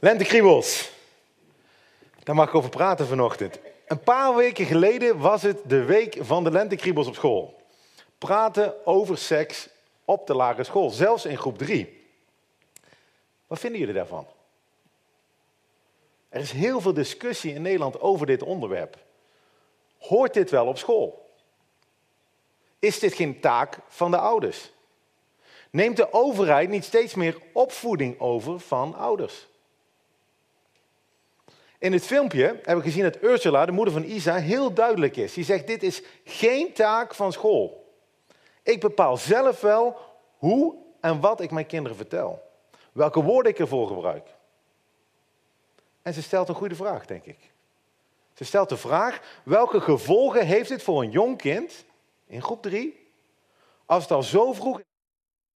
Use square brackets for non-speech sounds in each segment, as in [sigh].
Lentekriebels. Daar mag ik over praten vanochtend. Een paar weken geleden was het de week van de lentekriebels op school. Praten over seks op de lagere school, zelfs in groep 3. Wat vinden jullie daarvan? Er is heel veel discussie in Nederland over dit onderwerp. Hoort dit wel op school? Is dit geen taak van de ouders? Neemt de overheid niet steeds meer opvoeding over van ouders? In het filmpje hebben we gezien dat Ursula, de moeder van Isa, heel duidelijk is. Die zegt, dit is geen taak van school. Ik bepaal zelf wel hoe en wat ik mijn kinderen vertel. Welke woorden ik ervoor gebruik. En ze stelt een goede vraag, denk ik. Ze stelt de vraag, welke gevolgen heeft dit voor een jong kind in groep 3, als het al zo vroeg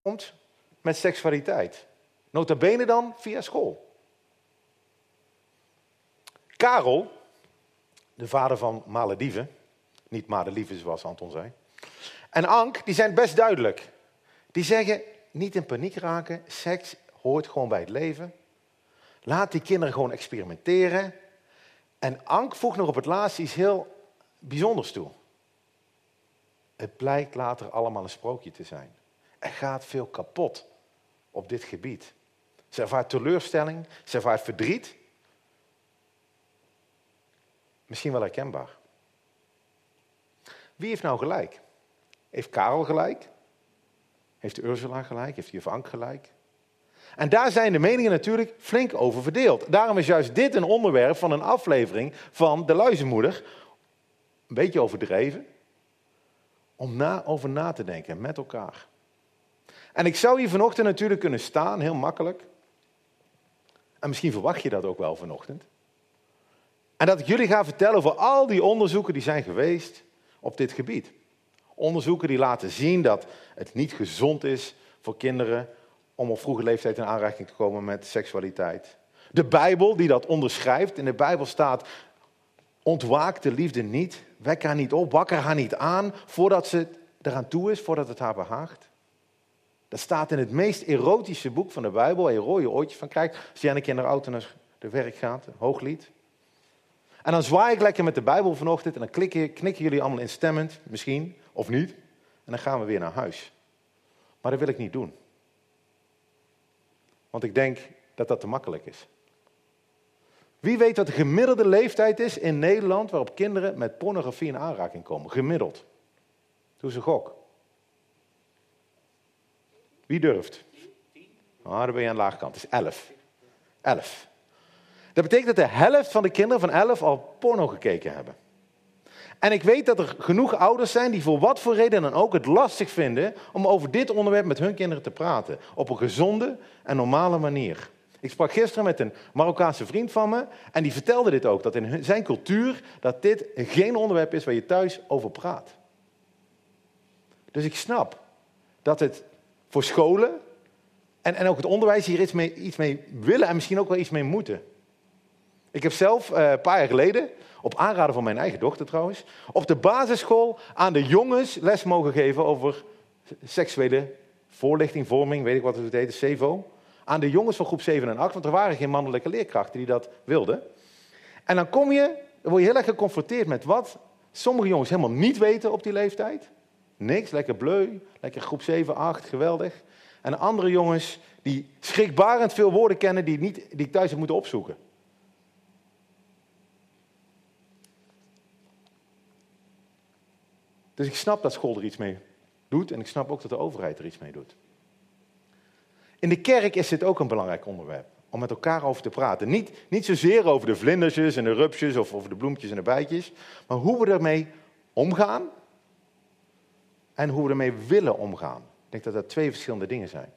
komt met seksualiteit? Nota bene dan via school. Karel, de vader van Malediven, niet Malediven zoals Anton zei, en Ank, die zijn best duidelijk. Die zeggen, niet in paniek raken, seks hoort gewoon bij het leven. Laat die kinderen gewoon experimenteren. En Ank voegt nog op het laatst iets heel bijzonders toe. Het blijkt later allemaal een sprookje te zijn. Er gaat veel kapot op dit gebied. Ze ervaart teleurstelling, ze ervaart verdriet. Misschien wel herkenbaar. Wie heeft nou gelijk? Heeft Karel gelijk? Heeft Ursula gelijk? Heeft juf Ank gelijk? En daar zijn de meningen natuurlijk flink over verdeeld. Daarom is juist dit een onderwerp van een aflevering van De Luizenmoeder. Een beetje overdreven. Om na, over na te denken met elkaar. En ik zou hier vanochtend natuurlijk kunnen staan, heel makkelijk. En misschien verwacht je dat ook wel vanochtend. En dat ik jullie ga vertellen over al die onderzoeken die zijn geweest op dit gebied. Onderzoeken die laten zien dat het niet gezond is voor kinderen om op vroege leeftijd in aanraking te komen met seksualiteit. De Bijbel die dat onderschrijft. In de Bijbel staat, ontwaak de liefde niet, wek haar niet op, wakker haar niet aan voordat ze eraan toe is, voordat het haar behaagt. Dat staat in het meest erotische boek van de Bijbel, waar je rode oortjes van krijgt als je aan een kinderauto naar de werk gaat, hooglied. En dan zwaai ik lekker met de Bijbel vanochtend en dan knikken jullie allemaal instemmend, misschien, of niet. En dan gaan we weer naar huis. Maar dat wil ik niet doen. Want ik denk dat dat te makkelijk is. Wie weet wat de gemiddelde leeftijd is in Nederland waarop kinderen met pornografie in aanraking komen? Gemiddeld. Doe ze gok. Wie durft? Ah, dan ben je aan de lage kant. Het is 11. 11. Dat betekent dat de helft van de kinderen van 11 al porno gekeken hebben. En ik weet dat er genoeg ouders zijn die voor wat voor reden dan ook het lastig vinden om over dit onderwerp met hun kinderen te praten. Op een gezonde en normale manier. Ik sprak gisteren met een Marokkaanse vriend van me en die vertelde dit ook. Dat in zijn cultuur dat dit geen onderwerp is waar je thuis over praat. Dus ik snap dat het voor scholen en, en ook het onderwijs hier iets mee, iets mee willen en misschien ook wel iets mee moeten. Ik heb zelf uh, een paar jaar geleden, op aanraden van mijn eigen dochter trouwens, op de basisschool aan de jongens les mogen geven over seksuele voorlichting, vorming, weet ik wat het heet, SEVO. Aan de jongens van groep 7 en 8, want er waren geen mannelijke leerkrachten die dat wilden. En dan kom je, dan word je heel erg geconfronteerd met wat sommige jongens helemaal niet weten op die leeftijd. Niks, lekker bleu, lekker groep 7, 8, geweldig. En andere jongens die schrikbarend veel woorden kennen die, niet, die thuis heb moeten opzoeken. Dus ik snap dat school er iets mee doet en ik snap ook dat de overheid er iets mee doet. In de kerk is dit ook een belangrijk onderwerp, om met elkaar over te praten. Niet, niet zozeer over de vlindersjes en de rupsjes of over de bloempjes en de bijtjes, maar hoe we ermee omgaan en hoe we ermee willen omgaan. Ik denk dat dat twee verschillende dingen zijn.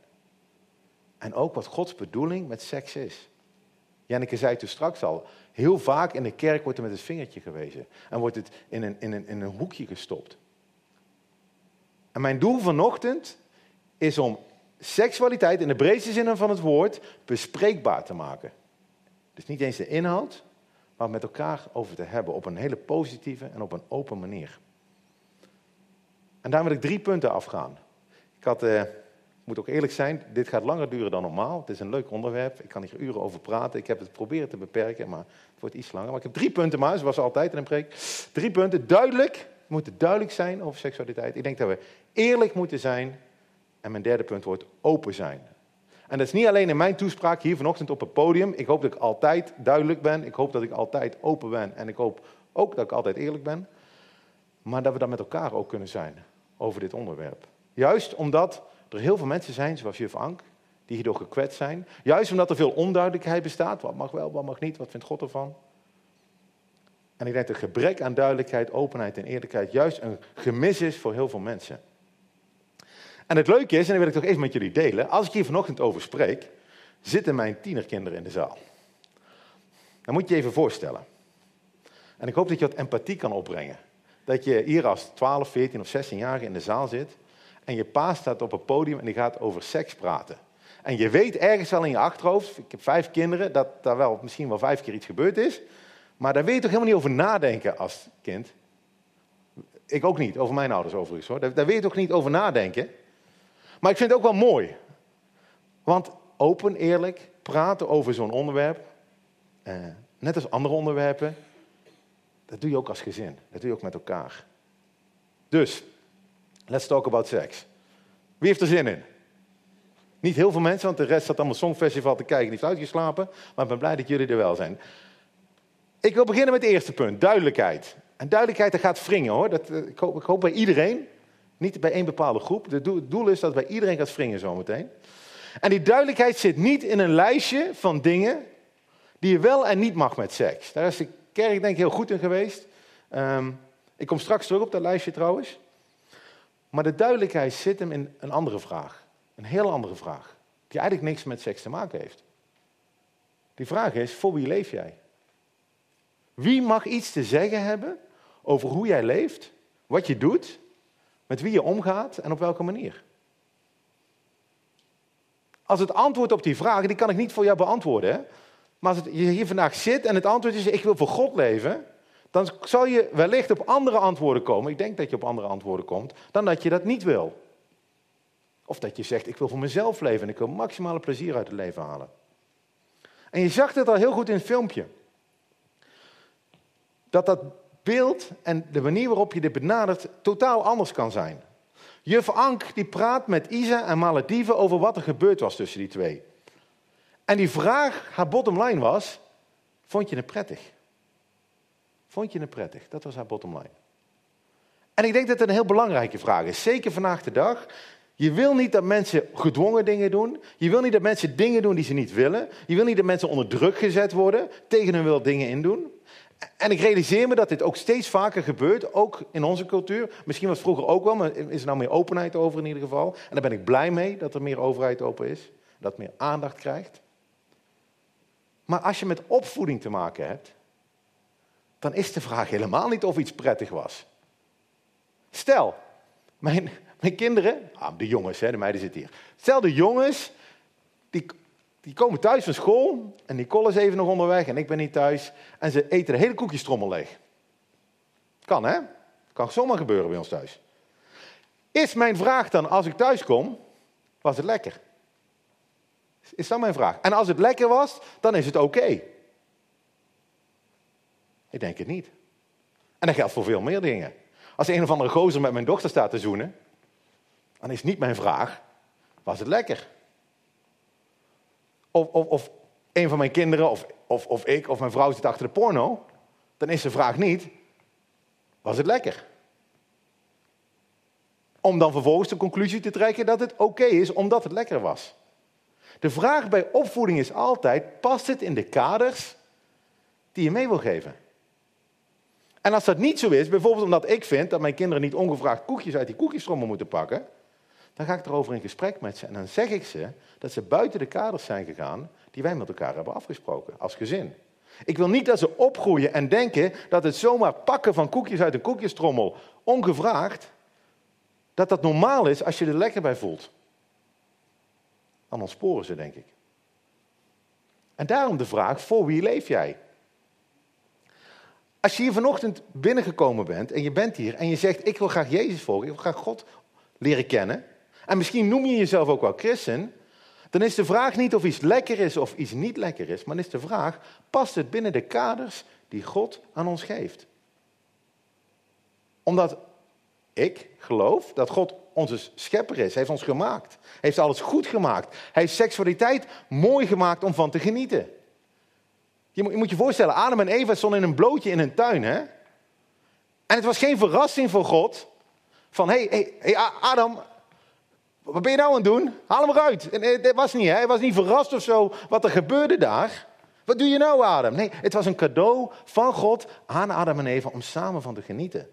En ook wat Gods bedoeling met seks is. Janneke zei toen straks al, heel vaak in de kerk wordt er met het vingertje gewezen. En wordt het in een, in een, in een hoekje gestopt. En mijn doel vanochtend is om seksualiteit in de breedste zin van het woord bespreekbaar te maken. Dus niet eens de inhoud, maar met elkaar over te hebben op een hele positieve en op een open manier. En daar wil ik drie punten afgaan. Ik had uh, moet ook eerlijk zijn, dit gaat langer duren dan normaal. Het is een leuk onderwerp. Ik kan hier uren over praten. Ik heb het proberen te beperken, maar het wordt iets langer. Maar ik heb drie punten, maar zoals altijd in een preek. Drie punten. Duidelijk. We moeten duidelijk zijn over seksualiteit. Ik denk dat we eerlijk moeten zijn. En mijn derde punt wordt open zijn. En dat is niet alleen in mijn toespraak hier vanochtend op het podium. Ik hoop dat ik altijd duidelijk ben. Ik hoop dat ik altijd open ben. En ik hoop ook dat ik altijd eerlijk ben. Maar dat we dat met elkaar ook kunnen zijn over dit onderwerp. Juist omdat er heel veel mensen zijn, zoals juf Ank, die hierdoor gekwetst zijn. Juist omdat er veel onduidelijkheid bestaat. Wat mag wel, wat mag niet, wat vindt God ervan? En ik denk dat gebrek aan duidelijkheid, openheid en eerlijkheid juist een gemis is voor heel veel mensen. En het leuke is, en dat wil ik toch even met jullie delen, als ik hier vanochtend over spreek, zitten mijn tienerkinderen in de zaal. Dan moet je je even voorstellen. En ik hoop dat je wat empathie kan opbrengen. Dat je hier als 12, 14 of 16-jarige in de zaal zit en je pa staat op het podium en die gaat over seks praten. En je weet ergens al in je achterhoofd, ik heb vijf kinderen, dat daar wel misschien wel vijf keer iets gebeurd is. Maar daar weet je toch helemaal niet over nadenken als kind? Ik ook niet, over mijn ouders overigens hoor. Daar, daar weet je toch niet over nadenken? Maar ik vind het ook wel mooi. Want open, eerlijk, praten over zo'n onderwerp, eh, net als andere onderwerpen, dat doe je ook als gezin. Dat doe je ook met elkaar. Dus, let's talk about sex. Wie heeft er zin in? Niet heel veel mensen, want de rest zat allemaal Songfestival te kijken. Die heeft uitgeslapen, maar ik ben blij dat jullie er wel zijn. Ik wil beginnen met het eerste punt, duidelijkheid. En duidelijkheid, dat gaat wringen hoor. Dat, eh, ik, hoop, ik hoop bij iedereen, niet bij één bepaalde groep. Het doel is dat bij iedereen gaat wringen zometeen. En die duidelijkheid zit niet in een lijstje van dingen die je wel en niet mag met seks. Daar is de kerk denk ik heel goed in geweest. Ehm, ik kom straks terug op dat lijstje trouwens. Maar de duidelijkheid zit hem in een andere vraag. Een heel andere vraag. Die eigenlijk niks met seks te maken heeft. Die vraag is, voor wie leef jij? Wie mag iets te zeggen hebben over hoe jij leeft, wat je doet, met wie je omgaat en op welke manier? Als het antwoord op die vraag, die kan ik niet voor jou beantwoorden. Hè? Maar als je hier vandaag zit en het antwoord is, ik wil voor God leven, dan zal je wellicht op andere antwoorden komen. Ik denk dat je op andere antwoorden komt, dan dat je dat niet wil. Of dat je zegt, ik wil voor mezelf leven en ik wil maximale plezier uit het leven halen. En je zag het al heel goed in het filmpje. Dat dat beeld en de manier waarop je dit benadert totaal anders kan zijn. Juf Ank die praat met Isa en Maledive over wat er gebeurd was tussen die twee. En die vraag, haar bottom line was, vond je het prettig? Vond je het prettig? Dat was haar bottom line. En ik denk dat het een heel belangrijke vraag is, zeker vandaag de dag. Je wil niet dat mensen gedwongen dingen doen. Je wil niet dat mensen dingen doen die ze niet willen. Je wil niet dat mensen onder druk gezet worden, tegen hun wil dingen in doen. En ik realiseer me dat dit ook steeds vaker gebeurt, ook in onze cultuur. Misschien was het vroeger ook wel, maar is er nou meer openheid over in ieder geval. En daar ben ik blij mee dat er meer overheid open is, dat meer aandacht krijgt. Maar als je met opvoeding te maken hebt, dan is de vraag helemaal niet of iets prettig was. Stel, mijn, mijn kinderen, ah, de jongens, hè, de meiden zitten hier. Stel, de jongens, die, die komen thuis van school en Nicole is even nog onderweg en ik ben niet thuis. En ze eten de hele koekjestrommel leeg. Kan hè? Kan zomaar gebeuren bij ons thuis. Is mijn vraag dan, als ik thuis kom, was het lekker? Is dat mijn vraag? En als het lekker was, dan is het oké. Ik denk het niet. En dat geldt voor veel meer dingen. Als een of andere gozer met mijn dochter staat te zoenen, dan is niet mijn vraag, was het lekker? Of, of, een van mijn kinderen, of, of, of ik, of mijn vrouw zit achter de porno, dan is de vraag niet, was het lekker? Om dan vervolgens de conclusie te trekken dat het oké is omdat het lekker was. De vraag bij opvoeding is altijd, past het in de kaders die je mee wil geven? En als dat niet zo is, bijvoorbeeld omdat ik vind dat mijn kinderen niet ongevraagd koekjes uit die koekjestrommel moeten pakken, dan ga ik erover in gesprek met ze en dan zeg ik ze dat ze buiten de kaders zijn gegaan die wij met elkaar hebben afgesproken als gezin. Ik wil niet dat ze opgroeien en denken dat het zomaar pakken van koekjes uit een koekjestrommel ongevraagd, dat dat normaal is als je er lekker bij voelt dan ontsporen ze, denk ik. En daarom de vraag, voor wie leef jij? Als je hier vanochtend binnengekomen bent en je bent hier en je zegt, ik wil graag Jezus volgen, ik wil graag God leren kennen. En misschien noem je jezelf ook wel christen, dan is de vraag niet of iets lekker is of iets niet lekker is, maar is de vraag, past het binnen de kaders die God aan ons geeft? Omdat ik geloof dat God onze schepper is, heeft ons gemaakt, heeft alles goed gemaakt. Hij heeft seksualiteit mooi gemaakt om van te genieten. Je moet je, moet je voorstellen, Adam en Eva stonden in een blootje in een tuin. Hè? En het was geen verrassing voor God van, hé hey, hey, hey, Adam, wat ben je nou aan het doen? Haal hem eruit. En, het was niet, hè? hij was niet verrast of zo wat er gebeurde daar. Wat doe je nou, Adam? Nee, het was een cadeau van God aan Adam en Eva om samen van te genieten.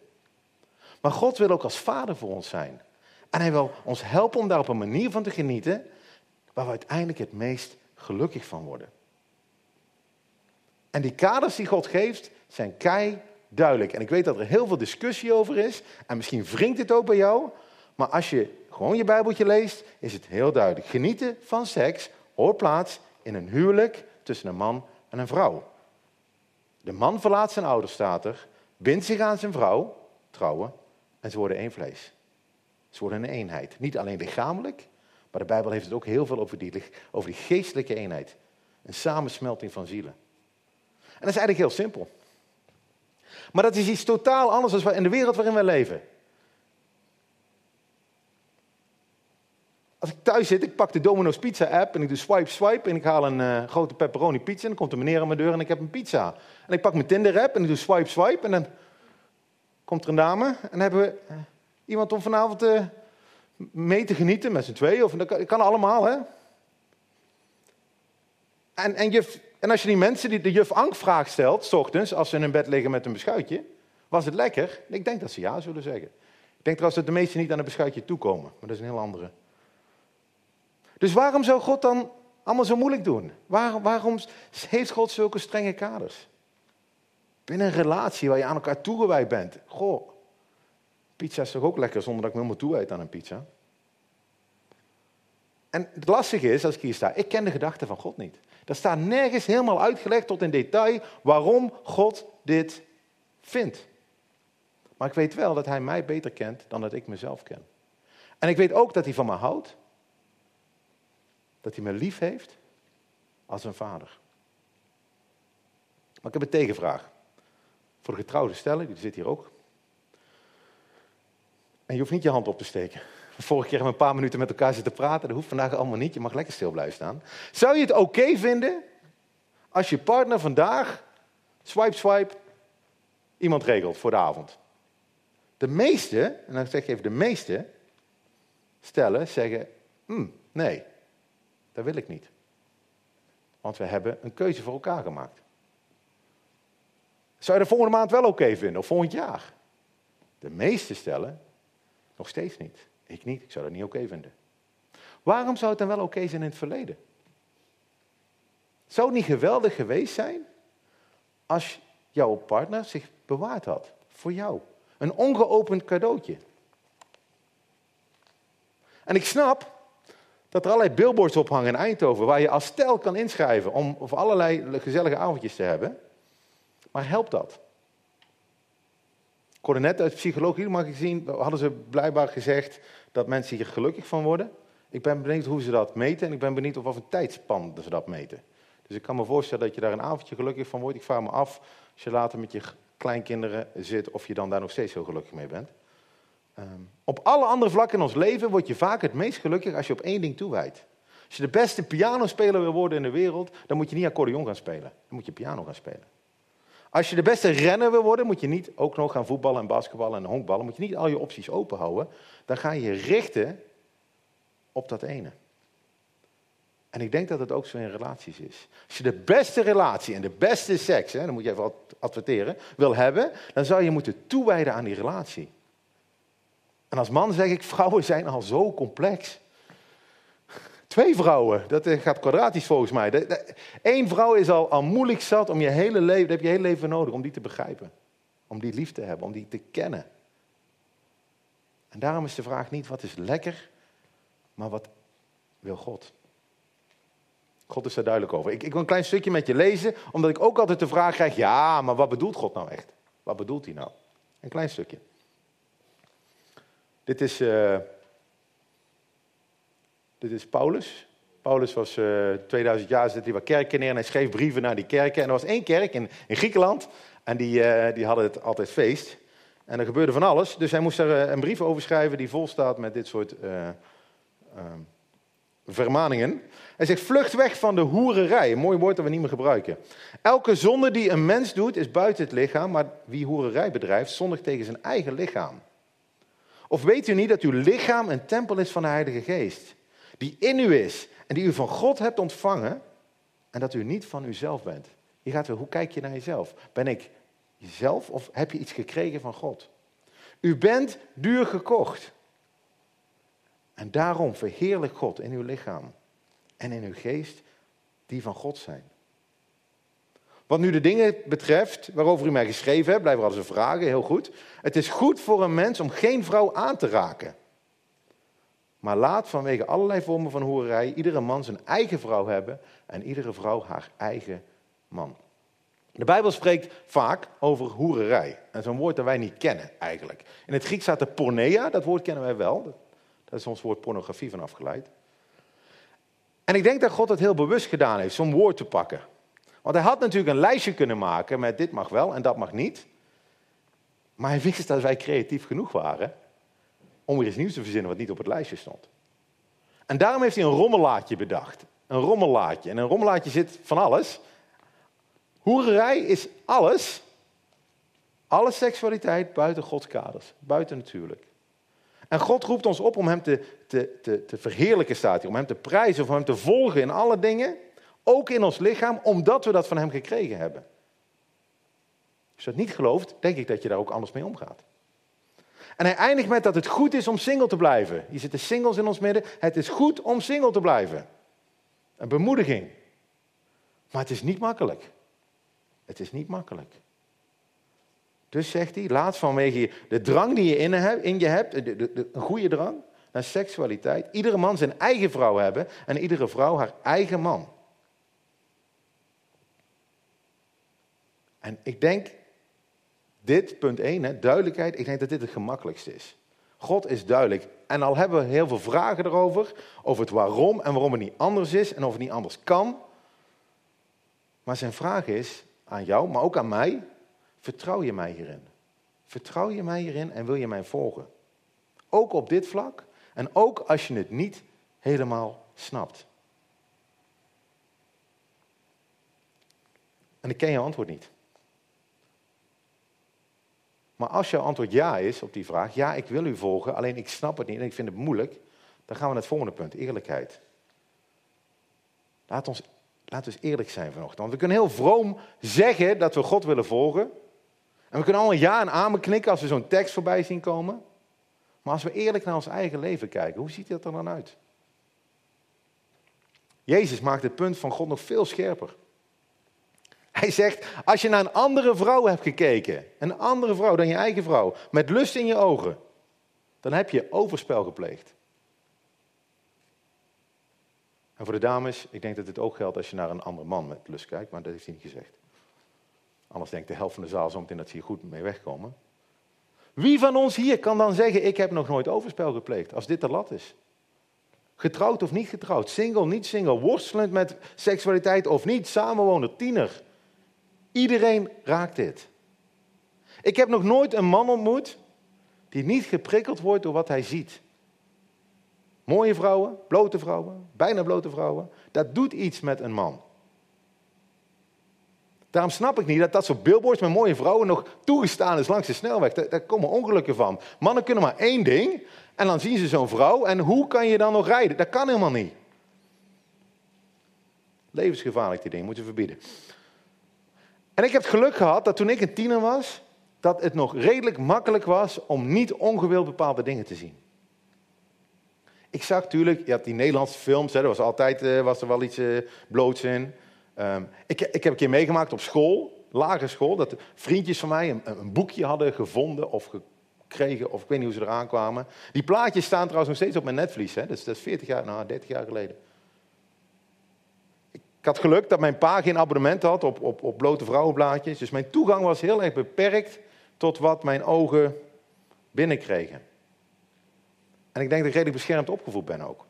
Maar God wil ook als vader voor ons zijn. En hij wil ons helpen om daar op een manier van te genieten waar we uiteindelijk het meest gelukkig van worden. En die kaders die God geeft zijn kei duidelijk. En ik weet dat er heel veel discussie over is. En misschien wringt het ook bij jou. Maar als je gewoon je Bijbeltje leest, is het heel duidelijk. Genieten van seks hoort plaats in een huwelijk tussen een man en een vrouw. De man verlaat zijn ouders, staat er, bindt zich aan zijn vrouw, trouwen, en ze worden één vlees. Ze worden een eenheid. Niet alleen lichamelijk, maar de Bijbel heeft het ook heel veel over die, over die geestelijke eenheid. Een samensmelting van zielen. En dat is eigenlijk heel simpel. Maar dat is iets totaal anders dan in de wereld waarin we leven. Als ik thuis zit, ik pak de Domino's Pizza app en ik doe swipe, swipe en ik haal een uh, grote pepperoni pizza en dan komt de meneer aan mijn deur en ik heb een pizza. En ik pak mijn Tinder app en ik doe swipe, swipe en dan komt er een dame en dan hebben we uh, iemand om vanavond uh, mee te genieten met z'n tweeën. Of, dat kan, kan allemaal, hè. En, en, juf, en als je die mensen die de juf vraag stelt, s ochtends, als ze in hun bed liggen met een beschuitje, was het lekker? Ik denk dat ze ja zullen zeggen. Ik denk trouwens dat de meesten niet aan een beschuitje toekomen, maar dat is een heel andere. Dus waarom zou God dan allemaal zo moeilijk doen? waarom heeft God zulke strenge kaders? Binnen een relatie waar je aan elkaar toegewijd bent. Goh, pizza is toch ook lekker zonder dat ik me helemaal toewijd aan een pizza? En het lastige is, als ik hier sta, ik ken de gedachten van God niet. Er staat nergens helemaal uitgelegd tot in detail waarom God dit vindt. Maar ik weet wel dat hij mij beter kent dan dat ik mezelf ken. En ik weet ook dat hij van me houdt. Dat hij me lief heeft als een vader. Maar ik heb een tegenvraag. Voor de getrouwde stellen, die zit hier ook. En je hoeft niet je hand op te steken. Vorige keer hebben we een paar minuten met elkaar zitten praten. Dat hoeft vandaag allemaal niet. Je mag lekker stil blijven staan. Zou je het oké vinden als je partner vandaag, swipe, swipe, iemand regelt voor de avond? De meeste, en dan zeg ik even de meeste, stellen zeggen, hm, nee, dat wil ik niet. Want we hebben een keuze voor elkaar gemaakt. Zou je de volgende maand wel oké vinden, of volgend jaar? De meeste stellen, nog steeds niet. Ik niet, ik zou dat niet oké vinden. Waarom zou het dan wel oké zijn in het verleden? Zou het niet geweldig geweest zijn als jouw partner zich bewaard had voor jou? Een ongeopend cadeautje. En ik snap dat er allerlei billboards ophangen in Eindhoven waar je als stel kan inschrijven om voor allerlei gezellige avondjes te hebben. Maar helpt dat? Ik hoorde net uit psychologie gezien, hadden ze blijkbaar gezegd dat mensen hier gelukkig van worden. Ik ben benieuwd hoe ze dat meten en ik ben benieuwd op wat voor tijdspan ze dat meten. Dus ik kan me voorstellen dat je daar een avondje gelukkig van wordt. Ik vraag me af, als je later met je kleinkinderen zit, of je dan daar nog steeds zo gelukkig mee bent. Ehm, op alle andere vlakken in ons leven word je vaak het meest gelukkig als je op één ding toewijdt. Als je de beste pianospeler wil worden in de wereld, dan moet je niet accordeon gaan spelen. Dan moet je piano gaan spelen. Als je de beste renner wil worden, moet je niet ook nog gaan voetballen en basketballen en honkballen. Moet je niet al je opties open houden. Dan ga je je richten op dat ene. En ik denk dat het ook zo in relaties is. Als je de beste relatie en de beste seks, hè, dan moet je even adverteren, wil hebben, dan zou je moeten toewijden aan die relatie. En als man zeg ik, vrouwen zijn al zo complex. Twee vrouwen, dat gaat kwadratisch volgens mij. Eén vrouw is al, al moeilijk zat om je hele leven, daar heb je hele leven nodig om die te begrijpen. Om die lief te hebben, om die te kennen. En daarom is de vraag niet wat is lekker, maar wat wil God? God is daar duidelijk over. Ik, ik wil een klein stukje met je lezen, omdat ik ook altijd de vraag krijg, ja, maar wat bedoelt God nou echt? Wat bedoelt hij nou? Een klein stukje. Dit is uh, Dit is Paulus. Paulus was uh, 2000 jaar, zette hij wat kerken neer en hij schreef brieven naar die kerken. En er was één kerk in, Griekenland en die, uh, die hadden het altijd feest. En er gebeurde van alles, dus hij moest er een brief over schrijven die vol staat met dit soort vermaningen. Hij zegt, vlucht weg van de hoererij. Een mooi woord dat we niet meer gebruiken. Elke zonde die een mens doet, is buiten het lichaam. Maar wie hoererij bedrijft, zondigt tegen zijn eigen lichaam. Of weet u niet dat uw lichaam een tempel is van de Heilige Geest? Die in u is en die u van God hebt ontvangen. En dat u niet van uzelf bent. Je gaat weer, hoe kijk je naar jezelf? Ben ik jezelf of heb je iets gekregen van God? U bent duur gekocht. En daarom verheerlijk God in uw lichaam en in uw geest die van God zijn. Wat nu de dingen betreft waarover u mij geschreven hebt, blijven er alles vragen, heel goed. Het is goed voor een mens om geen vrouw aan te raken. Maar laat vanwege allerlei vormen van hoerij iedere man zijn eigen vrouw hebben en iedere vrouw haar eigen man. De Bijbel spreekt vaak over hoererij. En zo'n woord dat wij niet kennen eigenlijk. In het Grieks staat de pornea, dat woord kennen wij wel. Daar is ons woord pornografie van afgeleid. En ik denk dat God het heel bewust gedaan heeft, zo'n woord te pakken. Want hij had natuurlijk een lijstje kunnen maken met dit mag wel en dat mag niet. Maar hij wist dat wij creatief genoeg waren om weer iets nieuws te verzinnen wat niet op het lijstje stond. En daarom heeft hij een rommelaatje bedacht. Een rommelaatje. En een rommelaatje zit van alles. Hoererij is alles. Alle seksualiteit buiten Gods kaders. Buiten natuurlijk. En God roept ons op om hem te, te, te, te verheerlijken, staat hij. Om hem te prijzen om hem te volgen in alle dingen. Ook in ons lichaam, omdat we dat van hem gekregen hebben. Als je dat niet gelooft, denk ik dat je daar ook anders mee omgaat. En hij eindigt met dat het goed is om single te blijven. Hier zitten singles in ons midden. Het is goed om single te blijven. Een bemoediging. Maar het is niet makkelijk. Het is niet makkelijk. Dus zegt hij, laat vanwege de drang die je in, je hebt, een goede drang naar seksualiteit, iedere man zijn eigen vrouw hebben en iedere vrouw haar eigen man. En ik denk, dit punt 1, hè, duidelijkheid, ik denk dat dit het gemakkelijkste is. God is duidelijk. En al hebben we heel veel vragen erover, over het waarom en waarom het niet anders is en of het niet anders kan. Maar zijn vraag is aan jou, maar ook aan mij, Vertrouw je mij hierin? Vertrouw je mij hierin en wil je mij volgen? Ook op dit vlak en ook als je het niet helemaal snapt. En ik ken je antwoord niet. Maar als jouw antwoord ja is op die vraag, ja, ik wil u volgen, alleen ik snap het niet en ik vind het moeilijk, dan gaan we naar het volgende punt, eerlijkheid. Laat ons, laat ons eerlijk zijn vanochtend. Want we kunnen heel vroom zeggen dat we God willen volgen, en we kunnen allemaal ja en amen knikken als we zo'n tekst voorbij zien komen. Maar als we eerlijk naar ons eigen leven kijken, hoe ziet dat er dan uit? Jezus maakt het punt van God nog veel scherper. Hij zegt, als je naar een andere vrouw hebt gekeken, een andere vrouw dan je eigen vrouw, met lust in je ogen, dan heb je overspel gepleegd. En voor de dames, ik denk dat dit ook geldt als je naar een andere man met lust kijkt, maar dat heeft hij niet gezegd. Anders denkt de helft van de zaal zometeen dat ze hier goed mee wegkomen. Wie van ons hier kan dan zeggen, ik heb nog nooit overspel gepleegd, als dit de lat is? Getrouwd of niet getrouwd, single, niet single, worstelend met seksualiteit of niet, samenwoner, tiener. Iedereen raakt dit. Ik heb nog nooit een man ontmoet die niet geprikkeld wordt door wat hij ziet. Mooie vrouwen, blote vrouwen, bijna blote vrouwen, dat doet iets met een man. Daarom snap ik niet dat dat soort billboards met mooie vrouwen nog toegestaan is langs de snelweg. Daar, komen ongelukken van. Mannen kunnen maar één ding en dan zien ze zo'n vrouw en hoe kan je dan nog rijden? Dat kan helemaal niet. Levensgevaarlijk die dingen, moeten we verbieden. En ik heb het geluk gehad dat toen ik een tiener was, dat het nog redelijk makkelijk was om niet ongewild bepaalde dingen te zien. Ik zag natuurlijk, je had die Nederlandse films, hè, er was altijd uh, was er wel iets uh, bloots in. Ehm, ik, ik, heb een keer meegemaakt op school, lagere school, dat vriendjes van mij een, een, boekje hadden gevonden of gekregen, of ik weet niet hoe ze eraan kwamen. Die plaatjes staan trouwens nog steeds op mijn netvlies, hè? Dat, is, dat is 40 jaar, nou 30 jaar geleden. Ik had geluk dat mijn pa geen abonnement had op, op, op blote vrouwenblaadjes, dus mijn toegang was heel erg beperkt tot wat mijn ogen binnenkregen. En ik denk dat ik redelijk beschermd opgevoed ben ook.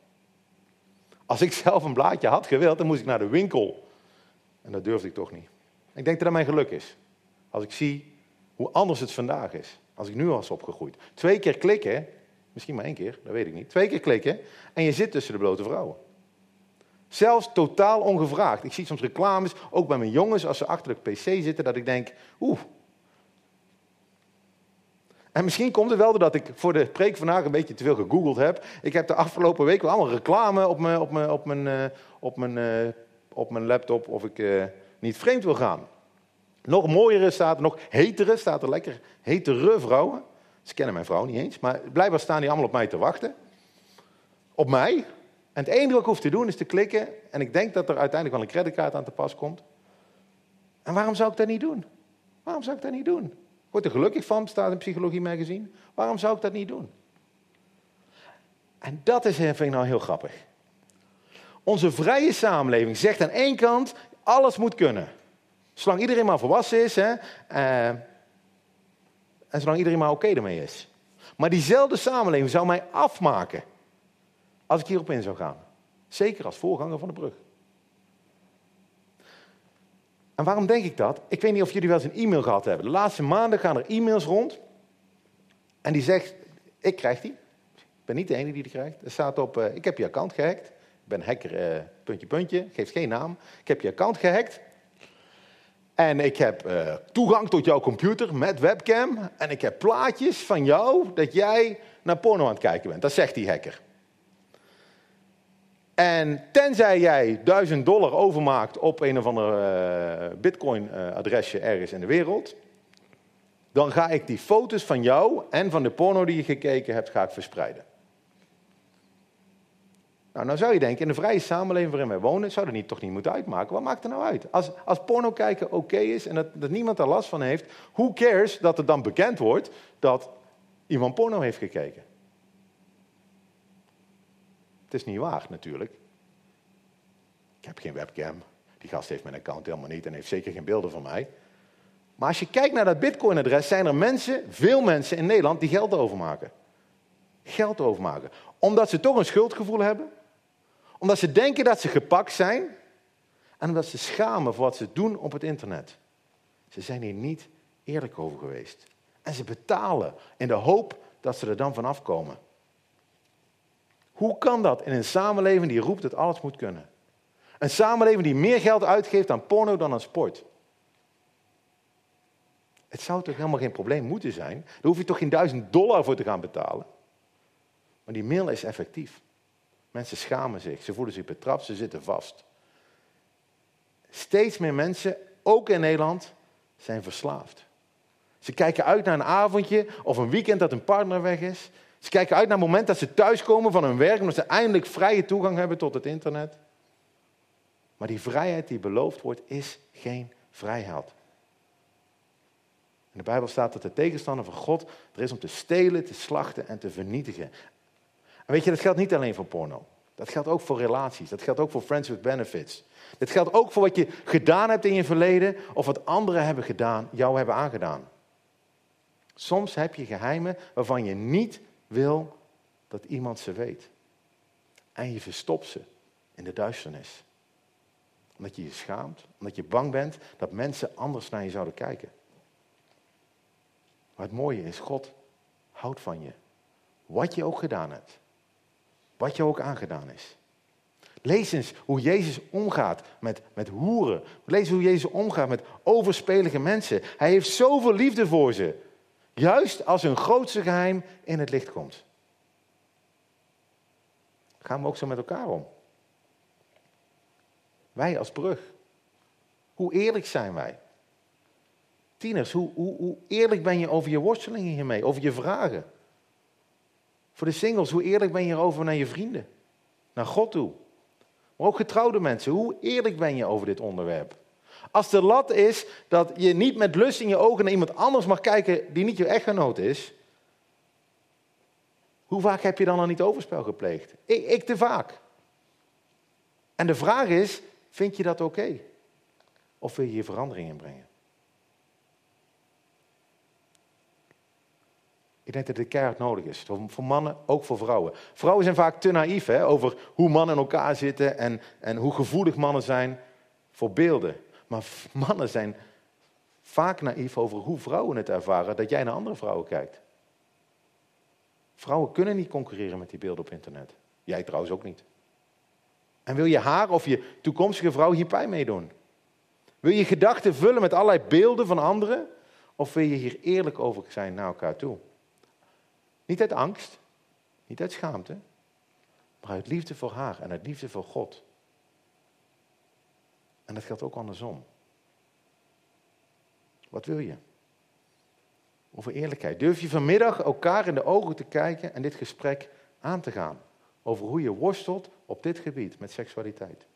Als ik [laughs] zelf een blaadje had gewild, dan moest ik naar de winkel. En dat durfde ik toch niet. Ik denk dat dat mijn geluk is. Als ik zie hoe anders het vandaag is. Als ik nu was opgegroeid. Twee keer klikken, misschien maar één keer, dat weet ik niet. Twee keer klikken en je zit tussen de blote vrouwen. Zelfs totaal ongevraagd. Ik zie soms reclames, ook bij mijn jongens, als ze achter de pc zitten, dat ik denk, oeh. En misschien komt het wel doordat ik voor de preek vandaag een beetje te veel gegoogeld heb. Ik heb de afgelopen week wel allemaal reclame op mijn, op mijn, op mijn, uh, op mijn, uh, op mijn laptop of ik uh, niet vreemd wil gaan. Nog mooiere staat er, nog hetere staat er lekker, hetere vrouwen. Ze kennen mijn vrouw niet eens, maar blijkbaar staan die allemaal op mij te wachten. Op mij. En het enige wat ik hoef te doen is te klikken. En ik denk dat er uiteindelijk wel een creditcard aan te pas komt. En waarom zou ik dat niet doen? Waarom zou ik dat niet doen? Word er gelukkig van, staat in Psychologie Magazine. Waarom zou ik dat niet doen? En dat is, vind ik nou heel grappig. Onze vrije samenleving zegt aan één kant, alles moet kunnen. Zolang iedereen maar volwassen is hè, uh, en zolang iedereen maar oké ermee is. Maar diezelfde samenleving zou mij afmaken als ik hierop in zou gaan. Zeker als voorganger van de brug. En waarom denk ik dat? Ik weet niet of jullie wel eens een e-mail gehad hebben. De laatste maanden gaan er e-mails rond. En die zegt, ik krijg die. Ik ben niet de enige die die krijgt. Er staat op, uh, ik heb je account gehackt. Ik ben hacker, uh, puntje, puntje. Geeft geen naam. Ik heb je account gehackt. En ik heb uh, toegang tot jouw computer met webcam. En ik heb plaatjes van jou dat jij naar porno aan het kijken bent. Dat zegt die hacker. En tenzij jij 1000 dollar overmaakt op een of ander uh, bitcoin-adresje ergens in de wereld, dan ga ik die foto's van jou en van de porno die je gekeken hebt, ga ik verspreiden. Nou, nou zou je denken, in de vrije samenleving waarin wij wonen, zou dat niet, toch niet moeten uitmaken. Wat maakt er nou uit? Als, als porno kijken oké is en dat, dat niemand er last van heeft, who cares dat het dan bekend wordt dat iemand porno heeft gekeken? Het is niet waar natuurlijk. Ik heb geen webcam. Die gast heeft mijn account helemaal niet en heeft zeker geen beelden van mij. Maar als je kijkt naar dat Bitcoin-adres, zijn er mensen, veel mensen in Nederland, die geld overmaken. Geld overmaken. Omdat ze toch een schuldgevoel hebben. Omdat ze denken dat ze gepakt zijn. En omdat ze schamen voor wat ze doen op het internet. Ze zijn hier niet eerlijk over geweest. En ze betalen in de hoop dat ze er dan vanaf komen. Hoe kan dat in een samenleving die roept dat alles moet kunnen? Een samenleving die meer geld uitgeeft aan porno dan aan sport. Het zou toch helemaal geen probleem moeten zijn? Daar hoef je toch geen duizend dollar voor te gaan betalen? Maar die mail is effectief. Mensen schamen zich, ze voelen zich betrapt, ze zitten vast. Steeds meer mensen, ook in Nederland, zijn verslaafd. Ze kijken uit naar een avondje of een weekend dat een partner weg is. Ze kijken uit naar het moment dat ze thuiskomen van hun werk, omdat ze eindelijk vrije toegang hebben tot het internet. Maar die vrijheid die beloofd wordt, is geen vrijheid. In de Bijbel staat dat de tegenstander van God er is om te stelen, te slachten en te vernietigen. En weet je, dat geldt niet alleen voor porno. Dat geldt ook voor relaties. Dat geldt ook voor friends with benefits. Dat geldt ook voor wat je gedaan hebt in je verleden of wat anderen hebben gedaan, jou hebben aangedaan. Soms heb je geheimen waarvan je niet wil dat iemand ze weet. En je verstopt ze in de duisternis. Omdat je je schaamt, omdat je bang bent dat mensen anders naar je zouden kijken. Maar het mooie is, God houdt van je. Wat je ook gedaan hebt. Wat je ook aangedaan is. Lees eens hoe Jezus omgaat met, met hoeren. Lees hoe Jezus omgaat met overspelige mensen. Hij heeft zoveel liefde voor ze. Juist als hun grootste geheim in het licht komt. Gaan we ook zo met elkaar om? Wij als brug. Hoe eerlijk zijn wij? Tieners, hoe, hoe, hoe eerlijk ben je over je worstelingen hiermee, over je vragen? Voor de singles, hoe eerlijk ben je erover naar je vrienden? Naar God toe. Maar ook getrouwde mensen, hoe eerlijk ben je over dit onderwerp? Als de lat is dat je niet met lust in je ogen naar iemand anders mag kijken die niet je echtgenoot is, hoe vaak heb je dan al niet overspel gepleegd? Ik, ik te vaak. En de vraag is, vind je dat oké? Of wil je hier verandering in brengen? Ik denk dat dit keihard nodig is. Voor mannen, ook voor vrouwen. Vrouwen zijn vaak te naïef hè, over hoe mannen in elkaar zitten en, en hoe gevoelig mannen zijn voor beelden. Maar mannen zijn vaak naïef over hoe vrouwen het ervaren dat jij naar andere vrouwen kijkt. Vrouwen kunnen niet concurreren met die beelden op internet. Jij trouwens ook niet. En wil je haar of je toekomstige vrouw hier pijn mee doen? Wil je gedachten vullen met allerlei beelden van anderen? Of wil je hier eerlijk over zijn naar elkaar toe? Niet uit angst, niet uit schaamte, maar uit liefde voor haar en uit liefde voor God. En dat geldt ook andersom. Wat wil je? Over eerlijkheid. Durf je vanmiddag elkaar in de ogen te kijken en dit gesprek aan te gaan? Over hoe je worstelt op dit gebied met seksualiteit.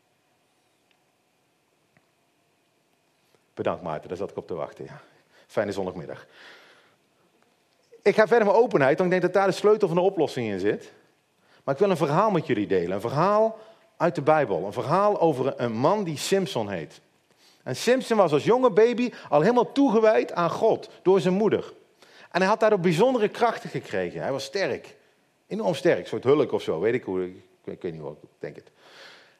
Bedankt Maarten, daar zat ik op te wachten. Ja. Fijne zondagmiddag. Ik ga verder met openheid, want ik denk dat daar de sleutel van de oplossing in zit. Maar ik wil een verhaal met jullie delen. Een verhaal uit de Bijbel. Een verhaal over een man die Simpson heet. En Simpson was als jonge baby al helemaal toegewijd aan God door zijn moeder. En hij had daardoor bijzondere krachten gekregen. Hij was sterk. Enorm sterk. Een soort hulk of zo. Weet ik hoe. Ik, weet niet hoe. Ik denk het.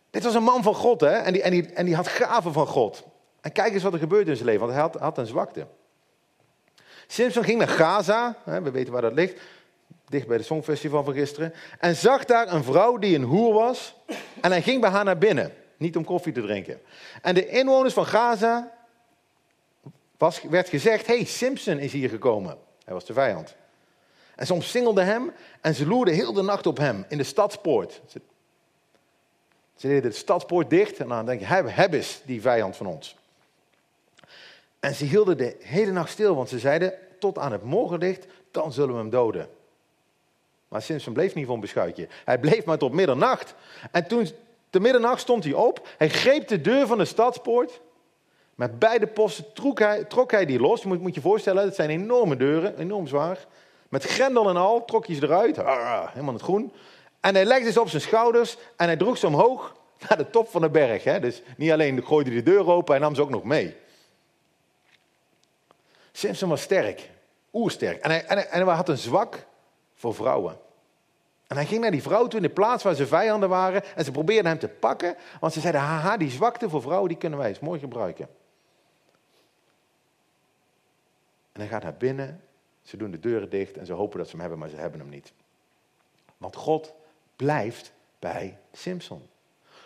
Dit was een man van God, hè? En die, en, die, en die had gaven van God. En kijk eens wat er gebeurde in zijn leven, want hij had, had een zwakte. Simpson ging naar Gaza, hè, we weten waar dat ligt, dicht bij het Songfestival van gisteren, en zag daar een vrouw die een hoer was. En hij ging bij haar naar binnen, niet om koffie te drinken. En de inwoners van Gaza was, werd gezegd: hey, Simpson is hier gekomen. Hij was de vijand. En ze omsingelden hem en ze loerden heel de nacht op hem in de stadspoort. Ze, ze deden de stadspoort dicht en dan denk je, heb, heb eens die vijand van ons. En ze hielden de hele nacht stil, want ze zeiden, tot aan het morgenlicht, dan zullen we hem doden. Maar Simpson bleef niet voor een beschuitje. Hij bleef maar tot middernacht. En toen, te middernacht stond hij op, hij greep de deur van de stadspoort. Met beide posten trok hij, trok hij die los. Je moet, je voorstellen, het zijn enorme deuren, enorm zwaar. Met grendel en al trok hij ze eruit, helemaal het groen. En hij legde ze op zijn schouders en hij droeg ze omhoog naar de top van de berg. Hè? Dus niet alleen gooide hij de deur open, hij nam ze ook nog mee. Simpson was sterk, oersterk. En hij, en, en hij had een zwak voor vrouwen. En hij ging naar die vrouw toe in de plaats waar ze vijanden waren. En ze probeerden hem te pakken. Want ze zeiden, haha, die zwakte voor vrouwen, die kunnen wij eens mooi gebruiken. En hij gaat naar binnen. Ze doen de deuren dicht en ze hopen dat ze hem hebben, maar ze hebben hem niet. Want God blijft bij Simpson.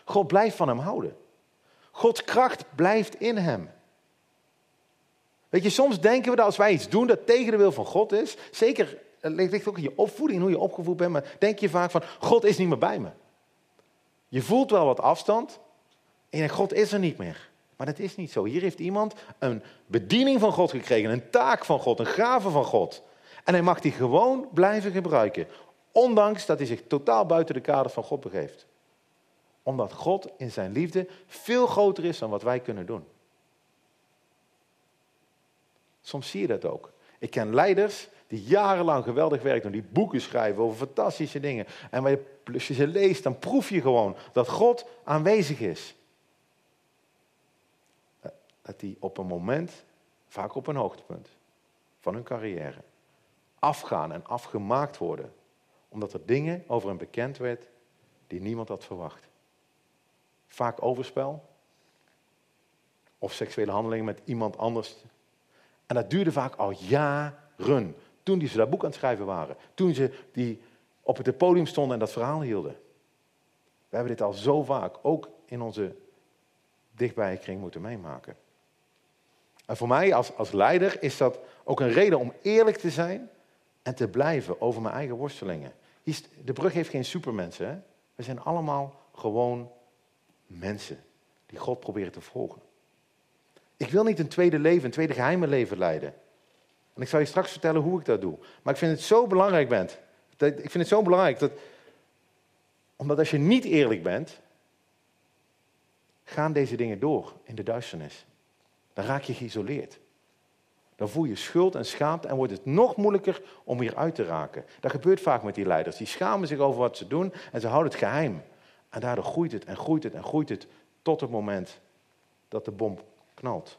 God blijft van hem houden. Gods kracht blijft in hem. Weet je, soms denken we dat als wij iets doen dat tegen de wil van God is, zeker, het ligt ook in je opvoeding, hoe je opgevoed bent, maar denk je vaak van, God is niet meer bij me. Je voelt wel wat afstand en God is er niet meer. Maar dat is niet zo. Hier heeft iemand een bediening van God gekregen, een taak van God, een gave van God. En hij mag die gewoon blijven gebruiken, ondanks dat hij zich totaal buiten de kaders van God begeeft. Omdat God in zijn liefde veel groter is dan wat wij kunnen doen. Soms zie je dat ook. Ik ken leiders die jarenlang geweldig werk doen, die boeken schrijven over fantastische dingen. En als je ze leest, dan proef je gewoon dat God aanwezig is. Dat die op een moment, vaak op een hoogtepunt van hun carrière, afgaan en afgemaakt worden. Omdat er dingen over hen bekend werd die niemand had verwacht. Vaak overspel of seksuele handelingen met iemand anders en dat duurde vaak al jaren. Toen die ze dat boek aan het schrijven waren. Toen ze die op het podium stonden en dat verhaal hielden. We hebben dit al zo vaak, ook in onze dichtbije kring, moeten meemaken. En voor mij als, als leider is dat ook een reden om eerlijk te zijn en te blijven over mijn eigen worstelingen. De brug heeft geen supermensen. We zijn allemaal gewoon mensen die God proberen te volgen. Ik wil niet een tweede leven, een tweede geheime leven leiden. En ik zal je straks vertellen hoe ik dat doe. Maar ik vind het zo belangrijk, bent, dat, ik vind het zo belangrijk dat, omdat als je niet eerlijk bent, gaan deze dingen door in de duisternis. Dan raak je geïsoleerd. Dan voel je schuld en schaamte en wordt het nog moeilijker om hier uit te raken. Dat gebeurt vaak met die leiders. Die schamen zich over wat ze doen en ze houden het geheim. En daardoor groeit het en groeit het en groeit het tot het moment dat de bom knalt.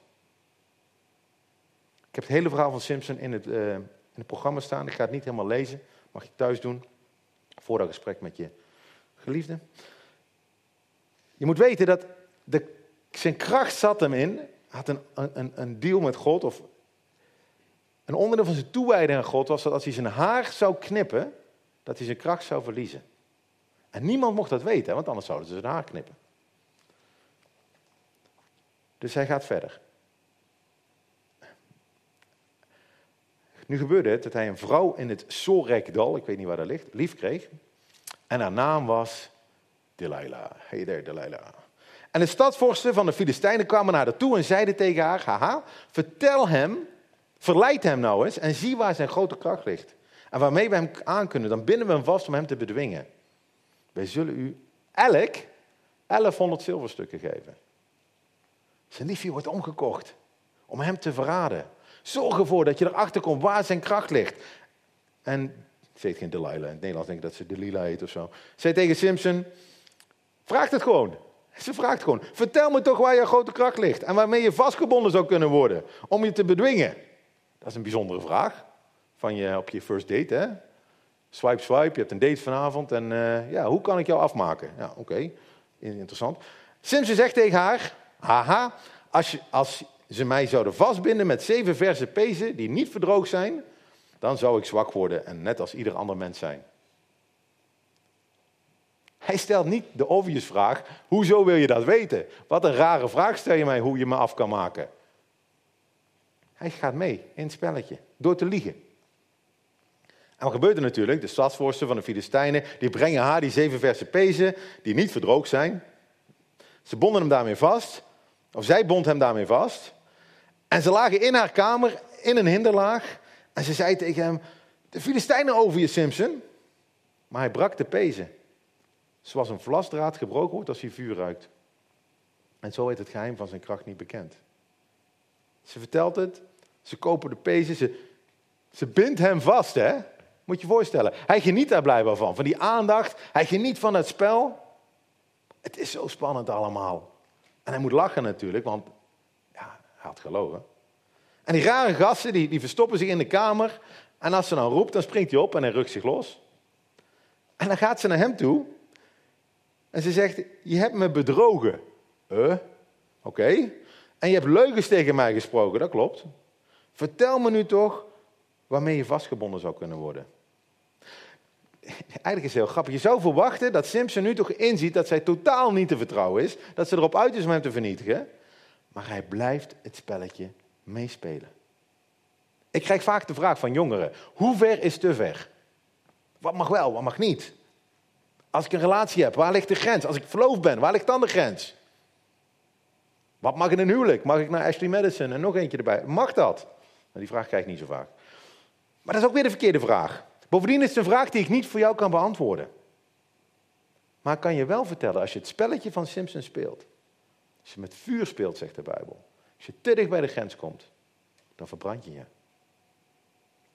Ik heb het hele verhaal van Simpson in het, uh, in het programma staan. Ik ga het niet helemaal lezen. Mag je thuis doen. Voor dat gesprek met je geliefde. Je moet weten dat de, zijn kracht zat hem in. had een, een, een deal met God. Of een onderdeel van zijn toewijding aan God was dat als hij zijn haar zou knippen. dat hij zijn kracht zou verliezen. En niemand mocht dat weten, want anders zouden ze zijn haar knippen. Dus hij gaat verder. Nu gebeurde het dat hij een vrouw in het Sorekdal, ik weet niet waar dat ligt, lief kreeg. En haar naam was Delilah. Hey there, Delilah. En de stadsvorsten van de Filistijnen kwamen naar haar toe en zeiden tegen haar: Haha, vertel hem, verleid hem nou eens en zie waar zijn grote kracht ligt. En waarmee we hem aan kunnen, dan binden we hem vast om hem te bedwingen. Wij zullen u elk 1100 zilverstukken geven. Zijn liefje wordt omgekocht om hem te verraden. Zorg ervoor dat je erachter komt waar zijn kracht ligt. En ze heet geen Delilah. In het Nederlands denk ik dat ze Delilah heet of zo. Zij tegen Simpson, vraag het gewoon. Ze vraagt gewoon, vertel me toch waar je grote kracht ligt. En waarmee je vastgebonden zou kunnen worden. Om je te bedwingen. Dat is een bijzondere vraag. Van je op je first date, hè. Swipe, swipe, je hebt een date vanavond. En uh, ja, hoe kan ik jou afmaken? Ja, oké. Interessant. Simpson zegt tegen haar, haha, als, je, als ze mij zouden vastbinden met zeven verse pezen die niet verdroogd zijn, dan zou ik zwak worden en net als ieder ander mens zijn. Hij stelt niet de obvious vraag, hoezo wil je dat weten? Wat een rare vraag stel je mij hoe je me af kan maken. Hij gaat mee in het spelletje, door te liegen. En wat gebeurt er natuurlijk? De stadsvorsten van de Filistijnen, die brengen haar die zeven verse pezen, die niet verdroogd zijn. Ze bonden hem daarmee vast, of zij bond hem daarmee vast. En ze lagen in haar kamer, in een hinderlaag. En ze zei tegen hem, de Filistijnen over je, Simpson. Maar hij brak de pezen. Zoals een vlasdraad gebroken wordt als hij vuur ruikt. En zo werd het geheim van zijn kracht niet bekend. Ze vertelt het, ze kopen de pezen, ze, bindt hem vast, hè? Moet je je voorstellen. Hij geniet daar blijkbaar van, van die aandacht. Hij geniet van het spel. Het is zo spannend allemaal. En hij moet lachen natuurlijk, want had gelogen. En die rare gasten, die, die verstoppen zich in de kamer. En als ze dan roept, dan springt hij op en hij rukt zich los. En dan gaat ze naar hem toe. En ze zegt, je hebt me bedrogen. Eh, oké. En je hebt leugens tegen mij gesproken, dat klopt. Vertel me nu toch waarmee je vastgebonden zou kunnen worden. Eigenlijk is het heel grappig. Je zou verwachten dat Simpson nu toch inziet dat zij totaal niet te vertrouwen is. Dat ze erop uit is om hem te vernietigen maar hij blijft het spelletje meespelen. Ik krijg vaak de vraag van jongeren: hoe ver is te ver? Wat mag wel, wat mag niet? Als ik een relatie heb, waar ligt de grens? Als ik verloofd ben, waar ligt dan de grens? Wat mag in een huwelijk? Mag ik naar Ashley Madison en nog eentje erbij? Mag dat? Nou, die vraag krijg ik niet zo vaak. Maar dat is ook weer de verkeerde vraag. Bovendien is het een vraag die ik niet voor jou kan beantwoorden. Maar ik kan je wel vertellen, als je het spelletje van Simpson speelt, als je met vuur speelt, zegt de Bijbel. Als je te dicht bij de grens komt, dan verbrand je je.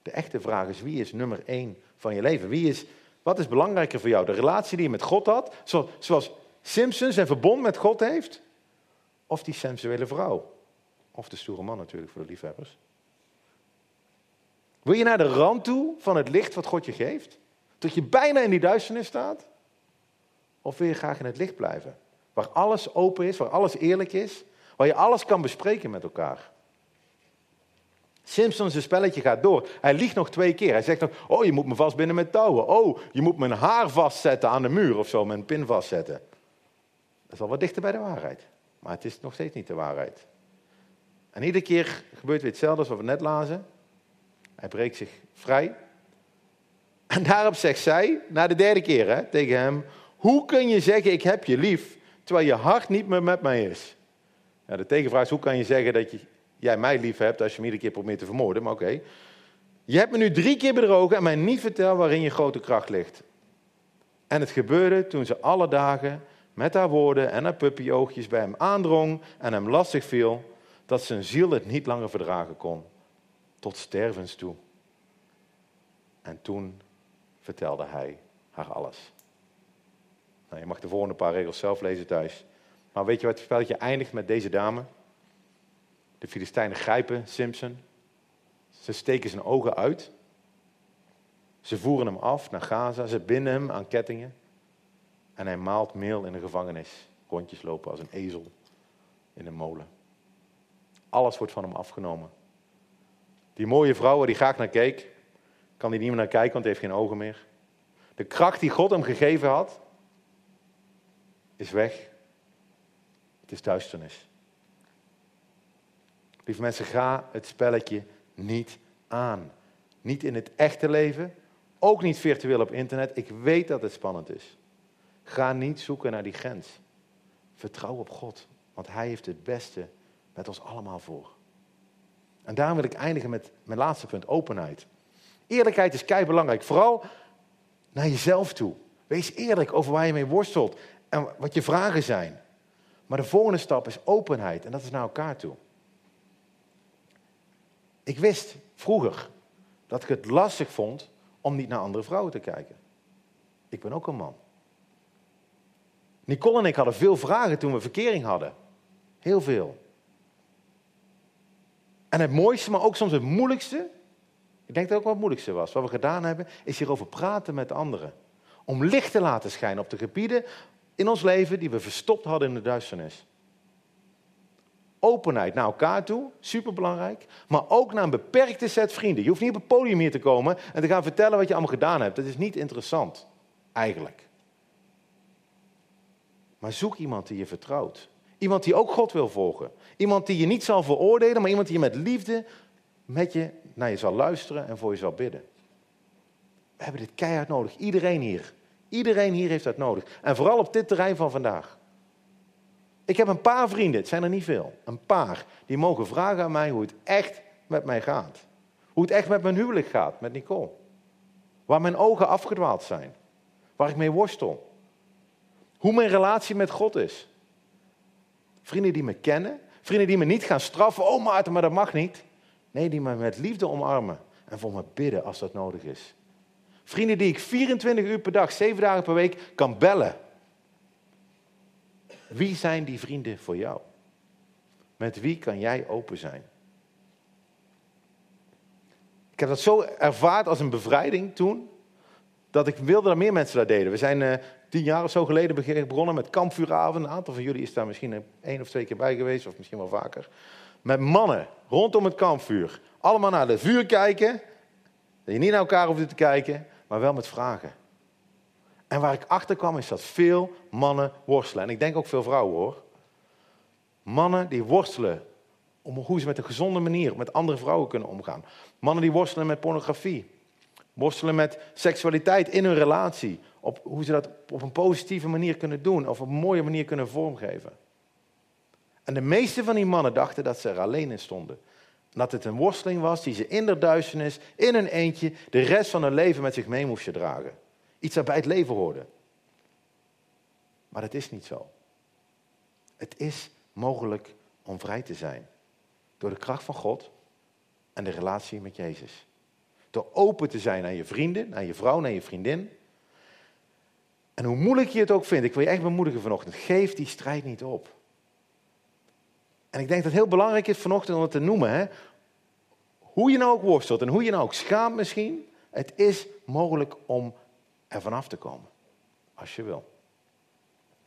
De echte vraag is, wie is nummer één van je leven? Wie is, wat is belangrijker voor jou? De relatie die je met God had, zoals Simpson zijn verbond met God heeft? Of die sensuele vrouw? Of de stoere man natuurlijk voor de liefhebbers. Wil je naar de rand toe van het licht wat God je geeft? Tot je bijna in die duisternis staat? Of wil je graag in het licht blijven? Waar alles open is, waar alles eerlijk is, waar je alles kan bespreken met elkaar. Simpson zijn spelletje gaat door. Hij liegt nog twee keer. Hij zegt nog, oh je moet me vastbinden met touwen. Oh, je moet mijn haar vastzetten aan de muur of zo, een pin vastzetten. Dat is al wat dichter bij de waarheid. Maar het is nog steeds niet de waarheid. En iedere keer gebeurt weer hetzelfde als we net lazen. Hij breekt zich vrij. En daarop zegt zij, na de derde keer hè, tegen hem, hoe kun je zeggen ik heb je lief, terwijl je hart niet meer met mij is. Ja, de tegenvraag is, hoe kan je zeggen dat je, jij mij lief hebt als je me iedere keer probeert te vermoorden? Maar oké. Je hebt me nu drie keer bedrogen en mij niet verteld waarin je grote kracht ligt. En het gebeurde toen ze alle dagen met haar woorden en haar puppyoogjes bij hem aandrong en hem lastig viel, dat zijn ziel het niet langer verdragen kon, tot stervens toe. En toen vertelde hij haar alles. Nou, je mag de volgende paar regels zelf lezen thuis. Maar weet je wat het spelletje eindigt met deze dame? De Filistijnen grijpen Simpson. Ze steken zijn ogen uit. Ze voeren hem af naar Gaza, ze binden hem aan kettingen. En hij maalt meel in de gevangenis. Rondjes lopen als een ezel in een molen. Alles wordt van hem afgenomen. Die mooie vrouw waar hij graag naar keek, kan hij niet meer naar kijken, want hij heeft geen ogen meer. De kracht die God hem gegeven had, is weg. Het is duisternis. Lieve mensen, ga het spelletje niet aan. Niet in het echte leven, ook niet virtueel op internet. Ik weet dat het spannend is. Ga niet zoeken naar die grens. Vertrouw op God, want Hij heeft het beste met ons allemaal voor. En daarom wil ik eindigen met mijn laatste punt, openheid. Eerlijkheid is kei belangrijk, vooral naar jezelf toe. Wees eerlijk over waar je mee worstelt en wat je vragen zijn. Maar de volgende stap is openheid en dat is naar elkaar toe. Ik wist vroeger dat ik het lastig vond om niet naar andere vrouwen te kijken. Ik ben ook een man. Nicole en ik hadden veel vragen toen we verkering hadden. Heel veel. En het mooiste, maar ook soms het moeilijkste, ik denk dat ook wat het moeilijkste was, wat we gedaan hebben, is hierover praten met anderen. Om licht te laten schijnen op de gebieden in ons leven die we verstopt hadden in de duisternis. Openheid naar elkaar toe, superbelangrijk. Maar ook naar een beperkte set vrienden. Je hoeft niet op het podium hier te komen en te gaan vertellen wat je allemaal gedaan hebt. Dat is niet interessant, eigenlijk. Maar zoek iemand die je vertrouwt. Iemand die ook God wil volgen. Iemand die je niet zal veroordelen, maar iemand die je met liefde met je naar je zal luisteren en voor je zal bidden. We hebben dit keihard nodig. Iedereen hier. Iedereen hier heeft dat nodig. En vooral op dit terrein van vandaag. Ik heb een paar vrienden, het zijn er niet veel. Een paar. Die mogen vragen aan mij hoe het echt met mij gaat. Hoe het echt met mijn huwelijk gaat, met Nicole. Waar mijn ogen afgedwaald zijn. Waar ik mee worstel. Hoe mijn relatie met God is. Vrienden die me kennen. Vrienden die me niet gaan straffen. Oh Maarten, maar dat mag niet. Nee, die me met liefde omarmen. En voor me bidden als dat nodig is. Vrienden die ik 24 uur per dag, 7 dagen per week kan bellen. Wie zijn die vrienden voor jou? Met wie kan jij open zijn? Ik heb dat zo ervaard als een bevrijding toen, dat ik wilde dat meer mensen dat deden. We zijn uh, tien jaar of zo geleden begonnen met kampvuuravond. Een aantal van jullie is daar misschien één of twee keer bij geweest, of misschien wel vaker. Met mannen rondom het kampvuur. Allemaal naar het vuur kijken. Dat je niet naar elkaar hoeft te kijken, maar wel met vragen. En waar ik achter kwam is dat veel mannen worstelen. En ik denk ook veel vrouwen hoor. Mannen die worstelen om hoe ze met een gezonde manier met andere vrouwen kunnen omgaan. Mannen die worstelen met pornografie. Worstelen met seksualiteit in hun relatie. Op hoe ze dat op een positieve manier kunnen doen. Of op een mooie manier kunnen vormgeven. En de meeste van die mannen dachten dat ze er alleen in stonden. Dat het een worsteling was die ze in de duisternis, in een eentje, de rest van hun leven met zich mee moesten dragen. Iets dat bij het leven hoorde. Maar dat is niet zo. Het is mogelijk om vrij te zijn. Door de kracht van God en de relatie met Jezus. Door open te zijn naar je vrienden, naar je vrouw, naar je vriendin. En hoe moeilijk je het ook vindt, ik wil je echt bemoedigen vanochtend, geef die strijd niet op. En ik denk dat het heel belangrijk is vanochtend om het te noemen. Hè? Hoe je nou ook worstelt en hoe je nou ook schaamt misschien, het is mogelijk om er vanaf te komen. Als je wil.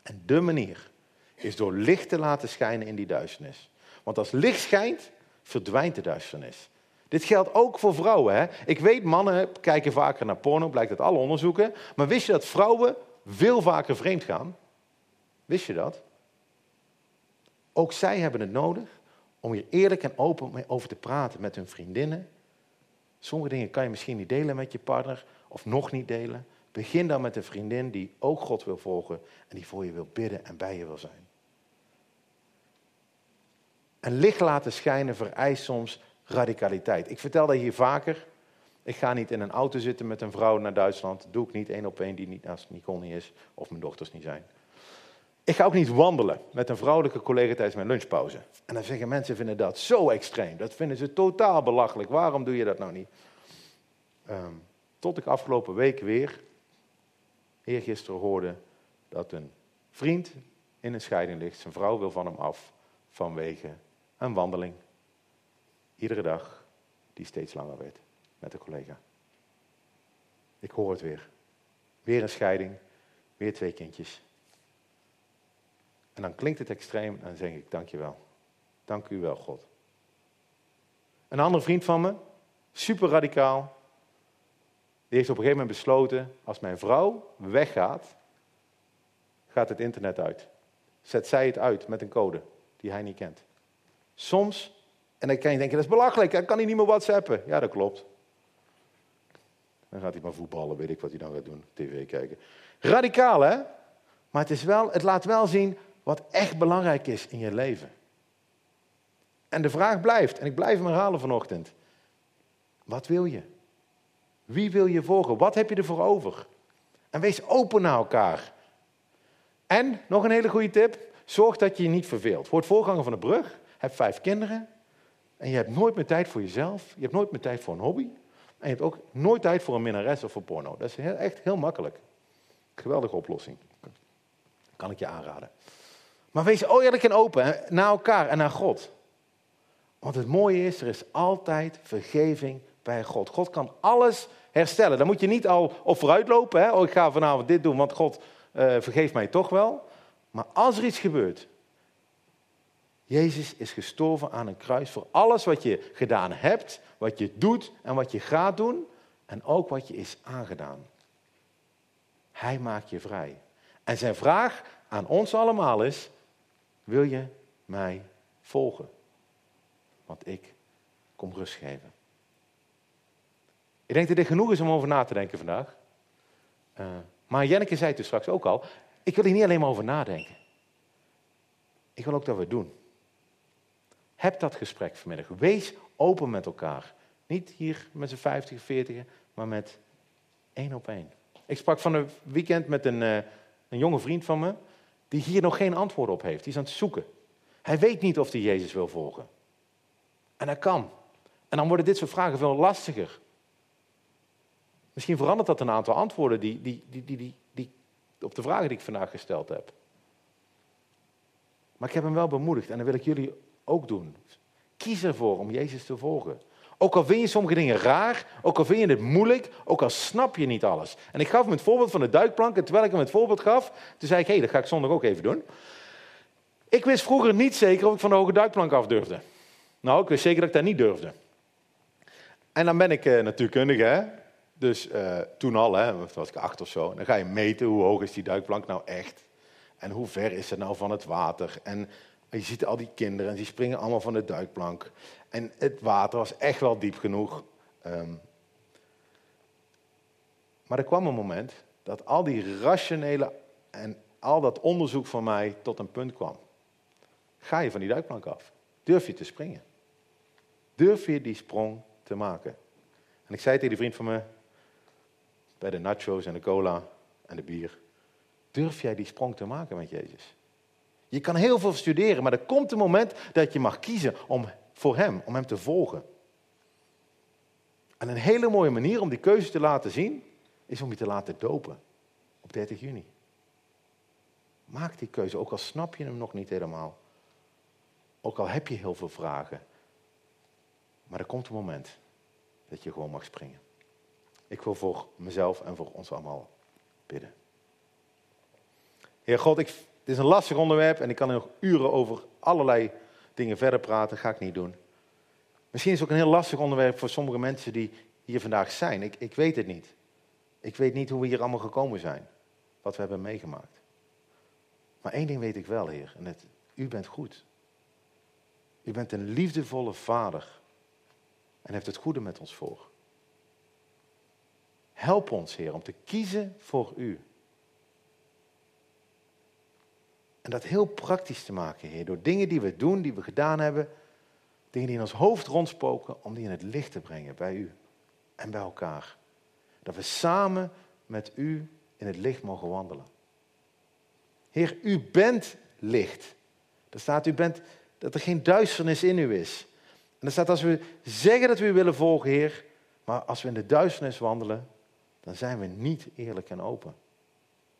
En de manier is door licht te laten schijnen in die duisternis. Want als licht schijnt, verdwijnt de duisternis. Dit geldt ook voor vrouwen. Hè? Ik weet, mannen kijken vaker naar porno, blijkt uit alle onderzoeken. Maar wist je dat vrouwen veel vaker vreemd gaan? Wist je dat? Ook zij hebben het nodig om hier eerlijk en open over te praten met hun vriendinnen. Sommige dingen kan je misschien niet delen met je partner of nog niet delen. Begin dan met een vriendin die ook God wil volgen en die voor je wil bidden en bij je wil zijn. En licht laten schijnen vereist soms radicaliteit. Ik vertel dat hier vaker. Ik ga niet in een auto zitten met een vrouw naar Duitsland. Doe ik niet één op één die niet naast Nicole is of mijn dochters niet zijn. Ik ga ook niet wandelen met een vrouwelijke collega tijdens mijn lunchpauze. En dan zeggen mensen vinden dat zo extreem. Dat vinden ze totaal belachelijk. Waarom doe je dat nou niet? Um, tot ik afgelopen week weer eergisteren hoorde dat een vriend in een scheiding ligt. Zijn vrouw wil van hem af vanwege een wandeling. Iedere dag die steeds langer werd met een collega. Ik hoor het weer. Weer een scheiding, weer twee kindjes. En dan klinkt het extreem en dan zeg ik, dank je wel. Dank u wel, God. Een andere vriend van me, super radicaal, die heeft op een gegeven moment besloten, als mijn vrouw weggaat, gaat het internet uit. Zet zij het uit met een code die hij niet kent. Soms, en dan kan je denken, dat is belachelijk, dan kan hij niet meer whatsappen. Ja, dat klopt. Dan gaat hij maar voetballen, weet ik wat hij dan gaat doen, tv kijken. Radicaal, hè? Maar het, is wel, het laat wel zien wat echt belangrijk is in je leven. En de vraag blijft, en ik blijf hem herhalen vanochtend. Wat wil je? Wie wil je volgen? Wat heb je ervoor over? En wees open naar elkaar. En, nog een hele goede tip, zorg dat je je niet verveelt. Word voorganger van de brug, heb vijf kinderen en je hebt nooit meer tijd voor jezelf. Je hebt nooit meer tijd voor een hobby. En je hebt ook nooit tijd voor een minnares of voor porno. Dat is heel, echt heel makkelijk. Geweldige oplossing. Kan ik je aanraden. Maar wees eerlijk en open naar elkaar en naar God. Want het mooie is, er is altijd vergeving bij God. God kan alles herstellen. Dan moet je niet al op vooruit lopen. Hè? Oh, ik ga vanavond dit doen, want God uh, vergeeft mij toch wel. Maar als er iets gebeurt, Jezus is gestorven aan een kruis voor alles wat je gedaan hebt, wat je doet en wat je gaat doen en ook wat je is aangedaan. Hij maakt je vrij. En zijn vraag aan ons allemaal is, wil je mij volgen? Want ik kom rust geven. Ik denk dat dit genoeg is om over na te denken vandaag. Uh, maar Jenneke zei het dus straks ook al, ik wil hier niet alleen maar over nadenken. Ik wil ook dat we doen. Heb dat gesprek vanmiddag. Wees open met elkaar. Niet hier met z'n 50, 40, maar met één op één. Ik sprak van een weekend met een, uh, een jonge vriend van me, die hier nog geen antwoord op heeft. Die is aan het zoeken. Hij weet niet of hij Jezus wil volgen. En dat kan. En dan worden dit soort vragen veel lastiger. Misschien verandert dat een aantal antwoorden die, die, die, die, die, die, op de vragen die ik vandaag gesteld heb. Maar ik heb hem wel bemoedigd en dat wil ik jullie ook doen. Kies ervoor om Jezus te volgen. Ook al vind je sommige dingen raar, ook al vind je het moeilijk, ook al snap je niet alles. En ik gaf hem het voorbeeld van de duikplank en terwijl ik hem het voorbeeld gaf, toen zei ik, hé, hey, dat ga ik zondag ook even doen. Ik wist vroeger niet zeker of ik van de hoge duikplank af durfde. Nou, ik wist zeker dat ik dat niet durfde. En dan ben ik uh, natuurkundige, hè? Dus uh, toen al, hè, was ik acht of zo. Dan ga je meten hoe hoog is die duikplank nou echt. En hoe ver is het nou van het water. En je ziet al die kinderen en die springen allemaal van de duikplank. En het water was echt wel diep genoeg. Um, maar er kwam een moment dat al die rationele en al dat onderzoek van mij tot een punt kwam. Ga je van die duikplank af? Durf je te springen? Durf je die sprong te maken? En ik zei tegen die vriend van me, bij de nachos en de cola en de bier. Durf jij die sprong te maken met Jezus? Je kan heel veel studeren, maar er komt een moment dat je mag kiezen om, voor Hem, om Hem te volgen. En een hele mooie manier om die keuze te laten zien, is om je te laten dopen op 30 juni. Maak die keuze, ook al snap je hem nog niet helemaal. Ook al heb je heel veel vragen. Maar er komt een moment dat je gewoon mag springen. Ik wil voor mezelf en voor ons allemaal bidden. Heer God, ik, het is een lastig onderwerp en ik kan er nog uren over allerlei dingen verder praten. ga ik niet doen. Misschien is het ook een heel lastig onderwerp voor sommige mensen die hier vandaag zijn. Ik, ik weet het niet. Ik weet niet hoe we hier allemaal gekomen zijn. Wat we hebben meegemaakt. Maar één ding weet ik wel, Heer. En het, u bent goed. U bent een liefdevolle vader. En heeft het goede met ons voor. Help ons, Heer, om te kiezen voor U. En dat heel praktisch te maken, Heer, door dingen die we doen, die we gedaan hebben, dingen die in ons hoofd rondspoken, om die in het licht te brengen bij U en bij elkaar. Dat we samen met U in het licht mogen wandelen. Heer, U bent licht. Er staat, U bent, dat er geen duisternis in U is. En er staat, als we zeggen dat we U willen volgen, Heer, maar als we in de duisternis wandelen, dan zijn we niet eerlijk en open.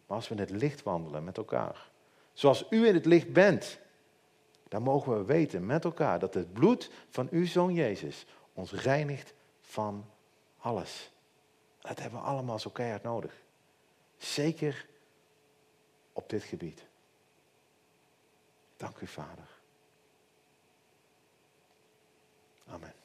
Maar als we in het licht wandelen met elkaar, Zoals u in het licht bent. Dan mogen we weten met elkaar dat het bloed van uw zoon Jezus ons reinigt van alles. Dat hebben we allemaal zo keihard nodig. Zeker op dit gebied. Dank u, Vader. Amen.